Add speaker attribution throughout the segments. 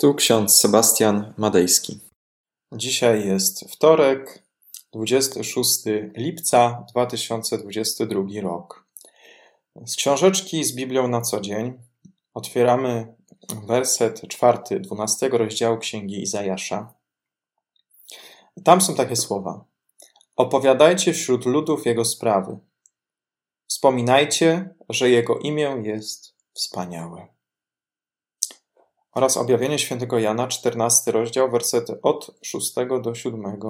Speaker 1: Tu ksiądz Sebastian Madejski. Dzisiaj jest wtorek, 26 lipca 2022 rok. Z książeczki z Biblią na co dzień otwieramy werset czwarty 12 rozdziału Księgi Izajasza. Tam są takie słowa. Opowiadajcie wśród ludów Jego sprawy. Wspominajcie, że Jego imię jest wspaniałe oraz objawienie świętego Jana, 14 rozdział, wersety od 6 do 7.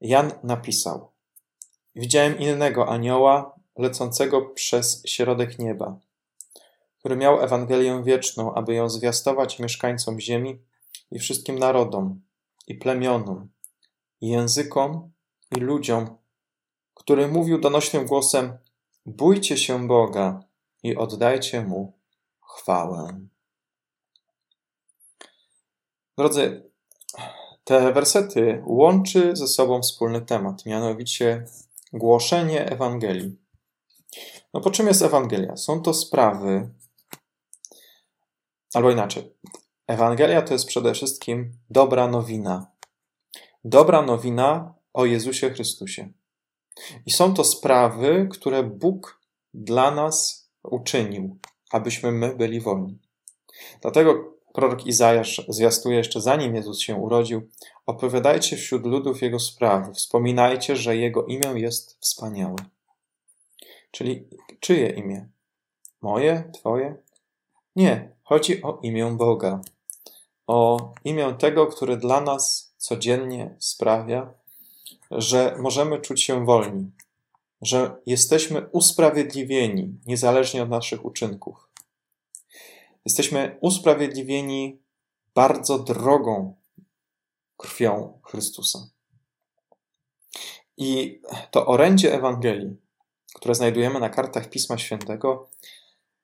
Speaker 1: Jan napisał: Widziałem innego anioła lecącego przez środek nieba, który miał Ewangelię wieczną, aby ją zwiastować mieszkańcom ziemi i wszystkim narodom, i plemionom, i językom, i ludziom, który mówił donośnym głosem: Bójcie się Boga i oddajcie mu chwałę. Drodzy, te wersety łączy ze sobą wspólny temat, mianowicie głoszenie Ewangelii. No po czym jest Ewangelia? Są to sprawy, albo inaczej. Ewangelia to jest przede wszystkim dobra nowina. Dobra nowina o Jezusie Chrystusie. I są to sprawy, które Bóg dla nas uczynił, abyśmy my byli wolni. Dlatego Prorok Izajasz zwiastuje jeszcze zanim Jezus się urodził: Opowiadajcie wśród ludów Jego sprawy, wspominajcie, że Jego imię jest wspaniałe. Czyli czyje imię? Moje? Twoje? Nie, chodzi o imię Boga. O imię tego, który dla nas codziennie sprawia, że możemy czuć się wolni, że jesteśmy usprawiedliwieni niezależnie od naszych uczynków Jesteśmy usprawiedliwieni bardzo drogą krwią Chrystusa. I to orędzie Ewangelii, które znajdujemy na kartach Pisma Świętego,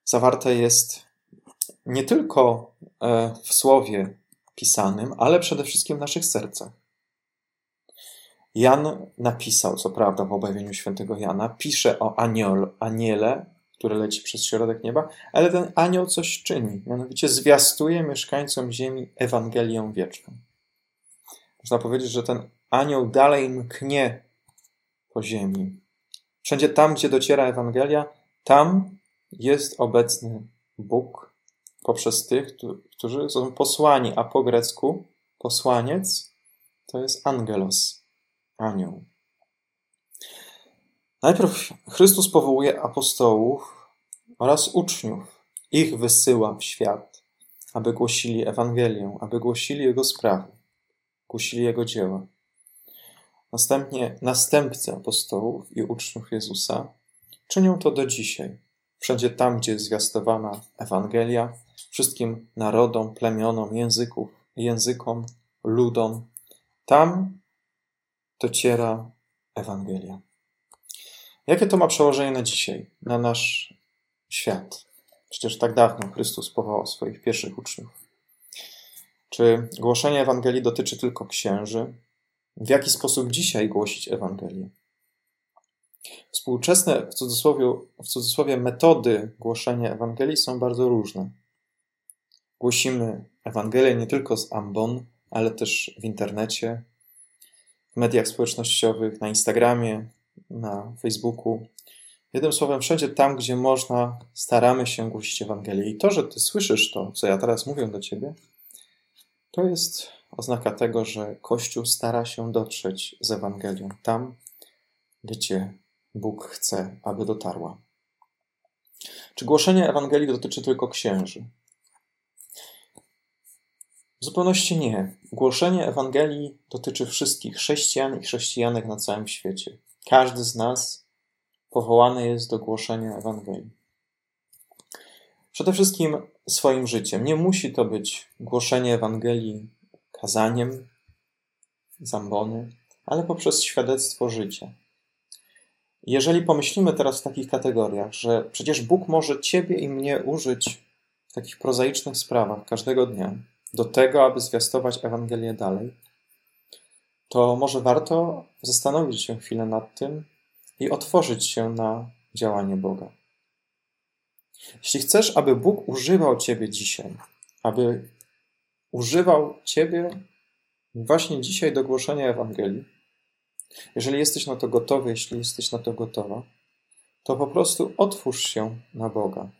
Speaker 1: zawarte jest nie tylko e, w słowie pisanym, ale przede wszystkim w naszych sercach. Jan napisał, co prawda, w objawieniu świętego Jana, pisze o aniol, aniele, który leci przez środek nieba, ale ten anioł coś czyni, mianowicie zwiastuje mieszkańcom ziemi Ewangelię wieczną. Można powiedzieć, że ten anioł dalej mknie po ziemi. Wszędzie tam, gdzie dociera Ewangelia, tam jest obecny Bóg poprzez tych, którzy są posłani, a po grecku posłaniec to jest angelos, anioł. Najpierw Chrystus powołuje apostołów oraz uczniów. Ich wysyła w świat, aby głosili Ewangelię, aby głosili Jego sprawy, głosili Jego dzieła. Następnie następcy apostołów i uczniów Jezusa czynią to do dzisiaj. Wszędzie tam, gdzie jest zwiastowana Ewangelia, wszystkim narodom, plemionom, języków, językom, ludom, tam dociera Ewangelia. Jakie to ma przełożenie na dzisiaj, na nasz świat? Przecież tak dawno Chrystus powołał swoich pierwszych uczniów. Czy głoszenie Ewangelii dotyczy tylko księży? W jaki sposób dzisiaj głosić Ewangelię? Współczesne, w cudzysłowie, w cudzysłowie metody głoszenia Ewangelii są bardzo różne. Głosimy Ewangelię nie tylko z ambon, ale też w internecie, w mediach społecznościowych, na Instagramie, na Facebooku. Jednym słowem, wszędzie tam, gdzie można, staramy się głosić Ewangelię. I to, że ty słyszysz to, co ja teraz mówię do ciebie, to jest oznaka tego, że Kościół stara się dotrzeć z Ewangelią tam, gdzie Bóg chce, aby dotarła. Czy głoszenie Ewangelii dotyczy tylko księży? W zupełności nie. Głoszenie Ewangelii dotyczy wszystkich chrześcijan i chrześcijanek na całym świecie. Każdy z nas powołany jest do głoszenia Ewangelii. Przede wszystkim swoim życiem. Nie musi to być głoszenie Ewangelii kazaniem, zambony, ale poprzez świadectwo życia. Jeżeli pomyślimy teraz w takich kategoriach, że przecież Bóg może Ciebie i mnie użyć w takich prozaicznych sprawach każdego dnia do tego, aby zwiastować Ewangelię dalej, to może warto zastanowić się chwilę nad tym i otworzyć się na działanie Boga. Jeśli chcesz, aby Bóg używał Ciebie dzisiaj, aby używał Ciebie właśnie dzisiaj do głoszenia Ewangelii, jeżeli jesteś na to gotowy, jeśli jesteś na to gotowa, to po prostu otwórz się na Boga.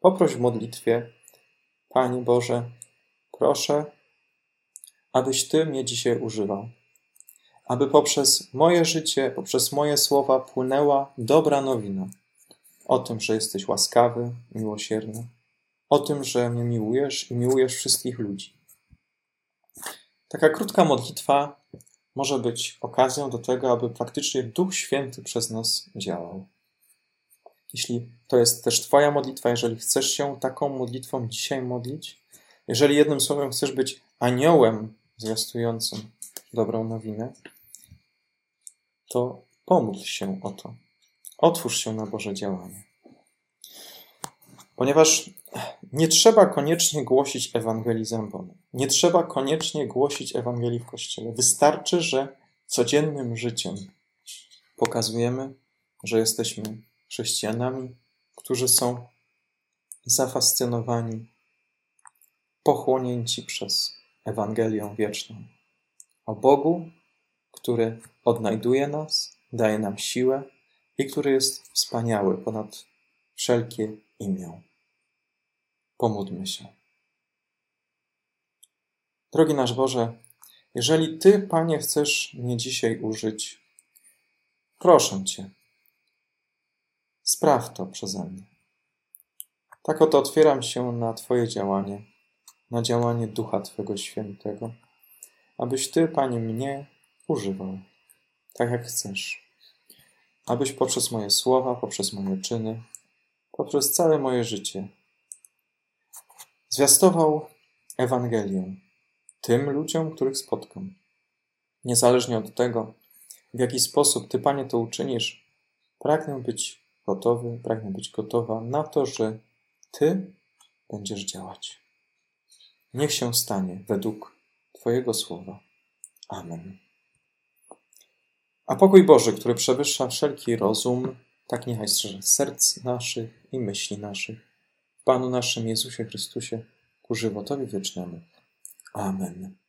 Speaker 1: Poproś w modlitwie, Panie Boże, proszę, abyś Ty mnie dzisiaj używał. Aby poprzez moje życie, poprzez moje słowa płynęła dobra nowina o tym, że jesteś łaskawy, miłosierny, o tym, że mnie miłujesz i miłujesz wszystkich ludzi. Taka krótka modlitwa może być okazją do tego, aby faktycznie Duch Święty przez nas działał. Jeśli to jest też Twoja modlitwa, jeżeli chcesz się taką modlitwą dzisiaj modlić, jeżeli jednym słowem chcesz być aniołem zwiastującym dobrą nowinę, to pomódl się o to. Otwórz się na Boże działanie. Ponieważ nie trzeba koniecznie głosić Ewangelii zębonej. Nie trzeba koniecznie głosić Ewangelii w Kościele. Wystarczy, że codziennym życiem pokazujemy, że jesteśmy chrześcijanami, którzy są zafascynowani, pochłonięci przez Ewangelią wieczną. O Bogu, który odnajduje nas, daje nam siłę i który jest wspaniały ponad wszelkie imię. Pomódlmy się. Drogi nasz Boże, jeżeli Ty, Panie, chcesz mnie dzisiaj użyć, proszę Cię, spraw to przeze mnie. Tak oto otwieram się na Twoje działanie, na działanie Ducha Twego Świętego, abyś Ty, Panie, mnie używał, tak jak chcesz. Abyś poprzez moje słowa, poprzez moje czyny, poprzez całe moje życie zwiastował Ewangelię tym ludziom, których spotkam. Niezależnie od tego, w jaki sposób Ty, Panie, to uczynisz, pragnę być gotowy, pragnę być gotowa na to, że Ty będziesz działać. Niech się stanie według Twojego słowa. Amen. A pokój Boży, który przewyższa wszelki rozum, tak niechaj strzeże serc naszych i myśli naszych. Panu naszym Jezusie Chrystusie ku żywotowi wiecznemu. Amen.